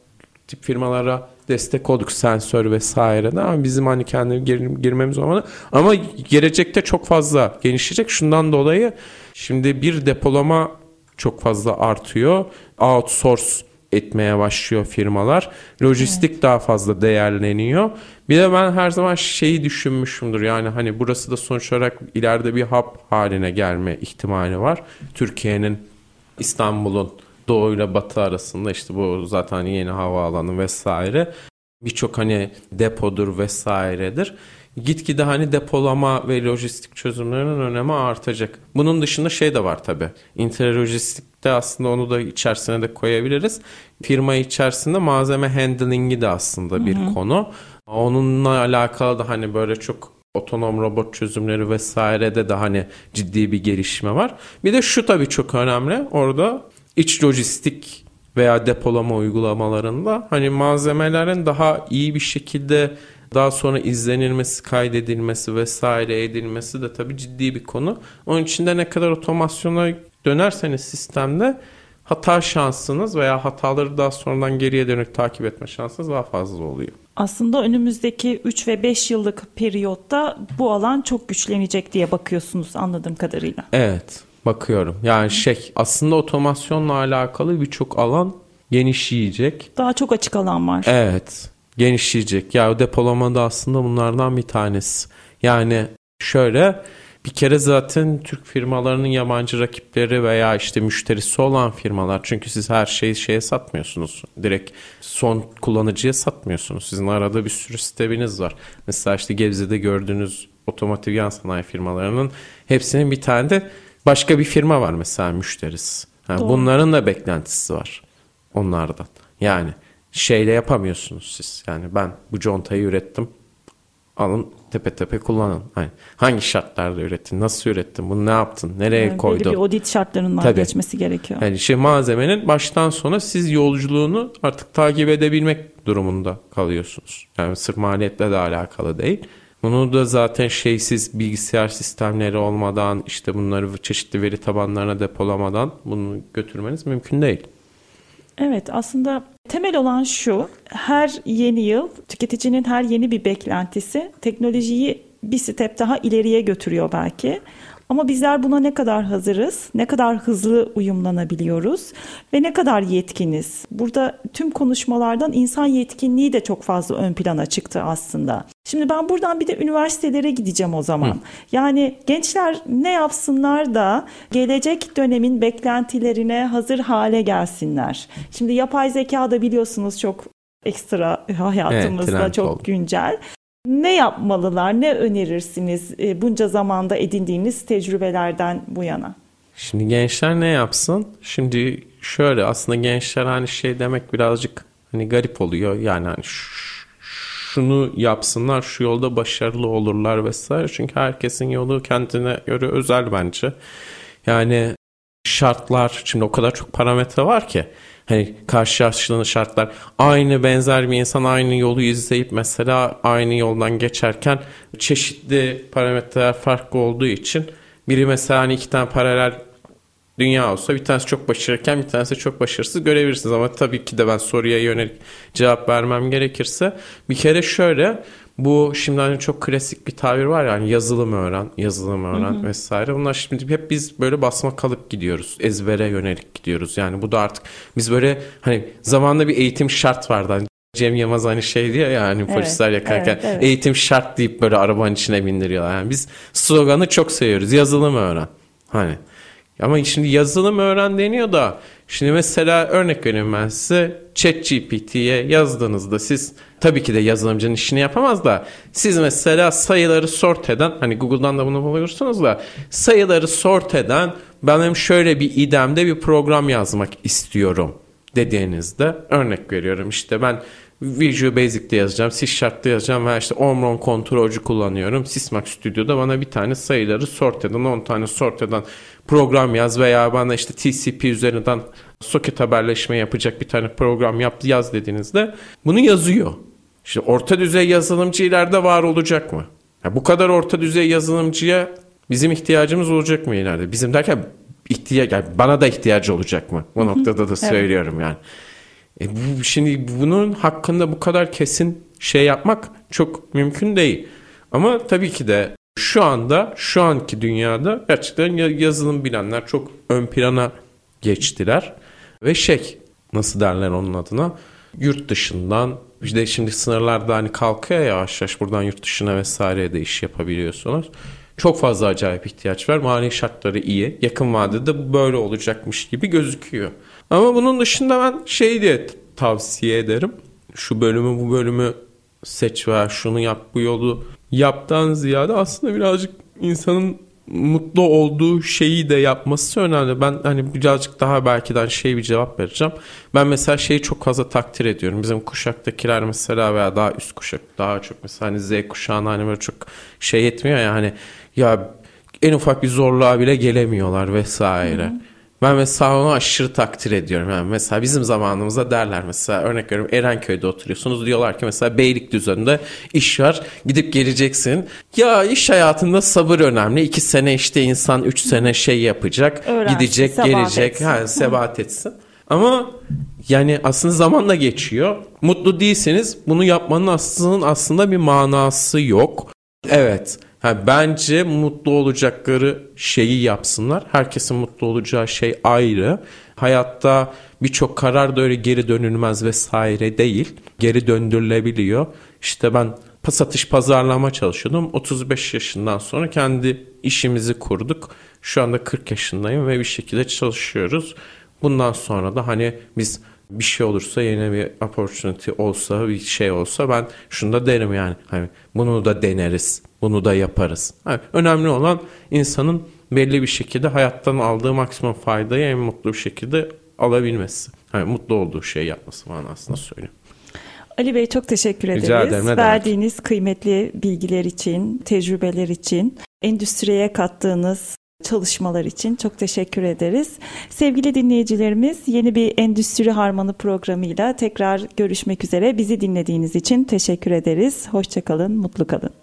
tip firmalara destek olduk sensör vesaire de ama bizim hani kendi gir, girmemiz olmadı. Ama gelecekte çok fazla genişleyecek. Şundan dolayı şimdi bir depolama çok fazla artıyor. Outsource etmeye başlıyor firmalar. Lojistik evet. daha fazla değerleniyor. Bir de ben her zaman şeyi düşünmüşümdür. Yani hani burası da sonuç olarak ileride bir hub haline gelme ihtimali var. Türkiye'nin İstanbul'un doğu ile batı arasında işte bu zaten yeni havaalanı vesaire birçok hani depodur vesairedir. Gitgide hani depolama ve lojistik çözümlerinin önemi artacak. Bunun dışında şey de var tabi. Interlojistik de aslında onu da içerisine de koyabiliriz. Firma içerisinde malzeme handling'i de aslında bir Hı-hı. konu. Onunla alakalı da hani böyle çok otonom robot çözümleri vesaire de de hani ciddi bir gelişme var. Bir de şu tabii çok önemli. Orada iç lojistik veya depolama uygulamalarında hani malzemelerin daha iyi bir şekilde daha sonra izlenilmesi, kaydedilmesi vesaire edilmesi de tabii ciddi bir konu. Onun için de ne kadar otomasyona dönerseniz sistemde hata şansınız veya hataları daha sonradan geriye dönük takip etme şansınız daha fazla oluyor. Aslında önümüzdeki 3 ve 5 yıllık periyotta bu alan çok güçlenecek diye bakıyorsunuz anladığım kadarıyla. Evet bakıyorum. Yani şey aslında otomasyonla alakalı birçok alan genişleyecek. Daha çok açık alan var. Evet genişleyecek. Ya depolama da aslında bunlardan bir tanesi. Yani şöyle bir kere zaten Türk firmalarının yabancı rakipleri veya işte müşterisi olan firmalar çünkü siz her şeyi şeye satmıyorsunuz. Direkt son kullanıcıya satmıyorsunuz. Sizin arada bir sürü sisteminiz var. Mesela işte Gebze'de gördüğünüz otomotiv yan sanayi firmalarının hepsinin bir tane de başka bir firma var mesela müşterisi. Yani bunların da beklentisi var onlardan. Yani şeyle yapamıyorsunuz siz. Yani ben bu contayı ürettim. Alın tepe tepe kullanın. Yani hangi şartlarda ürettin? Nasıl ürettin? Bunu ne yaptın? Nereye yani koydun? Belli bir audit şartlarından Tabii. geçmesi gerekiyor. Yani şey malzemenin baştan sona siz yolculuğunu artık takip edebilmek durumunda kalıyorsunuz. Yani sırf maliyetle de alakalı değil. Bunu da zaten şeysiz bilgisayar sistemleri olmadan işte bunları çeşitli veri tabanlarına depolamadan bunu götürmeniz mümkün değil. Evet aslında temel olan şu her yeni yıl tüketicinin her yeni bir beklentisi teknolojiyi bir step daha ileriye götürüyor belki. Ama bizler buna ne kadar hazırız, ne kadar hızlı uyumlanabiliyoruz ve ne kadar yetkiniz? Burada tüm konuşmalardan insan yetkinliği de çok fazla ön plana çıktı aslında. Şimdi ben buradan bir de üniversitelere gideceğim o zaman. Hı. Yani gençler ne yapsınlar da gelecek dönemin beklentilerine hazır hale gelsinler. Şimdi yapay zeka da biliyorsunuz çok ekstra hayatımızda evet, çok oldu. güncel. Ne yapmalılar, ne önerirsiniz e, bunca zamanda edindiğiniz tecrübelerden bu yana? Şimdi gençler ne yapsın? Şimdi şöyle aslında gençler hani şey demek birazcık hani garip oluyor. Yani hani şunu yapsınlar, şu yolda başarılı olurlar vesaire. Çünkü herkesin yolu kendine göre özel bence. Yani şartlar, şimdi o kadar çok parametre var ki hani karşılaştığın şartlar aynı benzer bir insan aynı yolu izleyip mesela aynı yoldan geçerken çeşitli parametreler farklı olduğu için biri mesela hani iki tane paralel dünya olsa bir tanesi çok başarırken bir tanesi çok başarısız görebilirsiniz. Ama tabii ki de ben soruya yönelik cevap vermem gerekirse bir kere şöyle bu şimdi hani çok klasik bir tabir var yani yazılım öğren, yazılım öğren hı hı. vesaire. Bunlar şimdi hep biz böyle basma kalıp gidiyoruz. Ezbere yönelik gidiyoruz. Yani bu da artık biz böyle hani zamanında bir eğitim şart vardı. Hani Cem Yılmaz hani şey diyor ya hani polisler evet, yakarken evet, evet. eğitim şart deyip böyle arabanın içine bindiriyorlar. Yani biz sloganı çok seviyoruz. Yazılım öğren. Hani ama şimdi yazılım öğren deniyor da şimdi mesela örnek vereyim ben size. ChatGPT'ye yazdığınızda siz tabii ki de yazılımcının işini yapamaz da siz mesela sayıları sort eden hani Google'dan da bunu buluyorsunuz da sayıları sort eden benim şöyle bir idemde bir program yazmak istiyorum dediğinizde örnek veriyorum işte ben Visual Basic'te yazacağım, C Sharp'ta yazacağım veya işte Omron kontrolcü kullanıyorum. Sysmax Studio'da bana bir tane sayıları sort eden, 10 tane sort eden program yaz veya bana işte TCP üzerinden soket haberleşme yapacak bir tane program yap yaz dediğinizde bunu yazıyor. İşte orta düzey yazılımcı ileride var olacak mı? Ya bu kadar orta düzey yazılımcıya bizim ihtiyacımız olacak mı ileride? Bizim derken ihtiyaç yani bana da ihtiyacı olacak mı? Bu noktada da söylüyorum evet. yani. E bu, şimdi bunun hakkında bu kadar kesin şey yapmak çok mümkün değil. Ama tabii ki de şu anda şu anki dünyada gerçekten yazılım bilenler çok ön plana geçtiler. Ve şey nasıl derler onun adına yurt dışından işte şimdi sınırlarda hani kalkıyor ya yavaş buradan yurt dışına vesaire de iş yapabiliyorsunuz. Çok fazla acayip ihtiyaç var. Mali şartları iyi. Yakın vadede böyle olacakmış gibi gözüküyor. Ama bunun dışında ben şey diye tavsiye ederim. Şu bölümü bu bölümü seç veya şunu yap bu yolu yaptan ziyade aslında birazcık insanın mutlu olduğu şeyi de yapması önemli. Ben hani birazcık daha belki de şey bir cevap vereceğim. Ben mesela şeyi çok fazla takdir ediyorum. Bizim kuşaktakiler mesela veya daha üst kuşak daha çok mesela hani Z kuşağına hani böyle çok şey etmiyor ya hani ya en ufak bir zorluğa bile gelemiyorlar vesaire. Hı hı. Ben mesela onu aşırı takdir ediyorum. Yani mesela bizim zamanımızda derler mesela örnek veriyorum Erenköy'de oturuyorsunuz diyorlar ki mesela Beylikdüzü'nde iş var gidip geleceksin. Ya iş hayatında sabır önemli. iki sene işte insan üç sene şey yapacak Öğrensin, gidecek gelecek etsin. ha, sebat etsin. Ama yani aslında zamanla geçiyor. Mutlu değilseniz bunu yapmanın aslında aslında bir manası yok. Evet Ha, bence mutlu olacakları şeyi yapsınlar. Herkesin mutlu olacağı şey ayrı. Hayatta birçok karar da öyle geri dönülmez vesaire değil. Geri döndürülebiliyor. İşte ben satış pazarlama çalışıyordum. 35 yaşından sonra kendi işimizi kurduk. Şu anda 40 yaşındayım ve bir şekilde çalışıyoruz. Bundan sonra da hani biz bir şey olursa yeni bir opportunity olsa bir şey olsa ben şunu da derim yani hani bunu da deneriz bunu da yaparız. Yani önemli olan insanın belli bir şekilde hayattan aldığı maksimum faydayı en mutlu bir şekilde alabilmesi. Yani mutlu olduğu şeyi yapması manasında söylüyorum. Ali Bey çok teşekkür ederiz. Rica ederim. Verdiğiniz demek? kıymetli bilgiler için, tecrübeler için, endüstriye kattığınız çalışmalar için çok teşekkür ederiz. Sevgili dinleyicilerimiz yeni bir Endüstri Harmanı programıyla tekrar görüşmek üzere. Bizi dinlediğiniz için teşekkür ederiz. Hoşçakalın, mutlu kalın.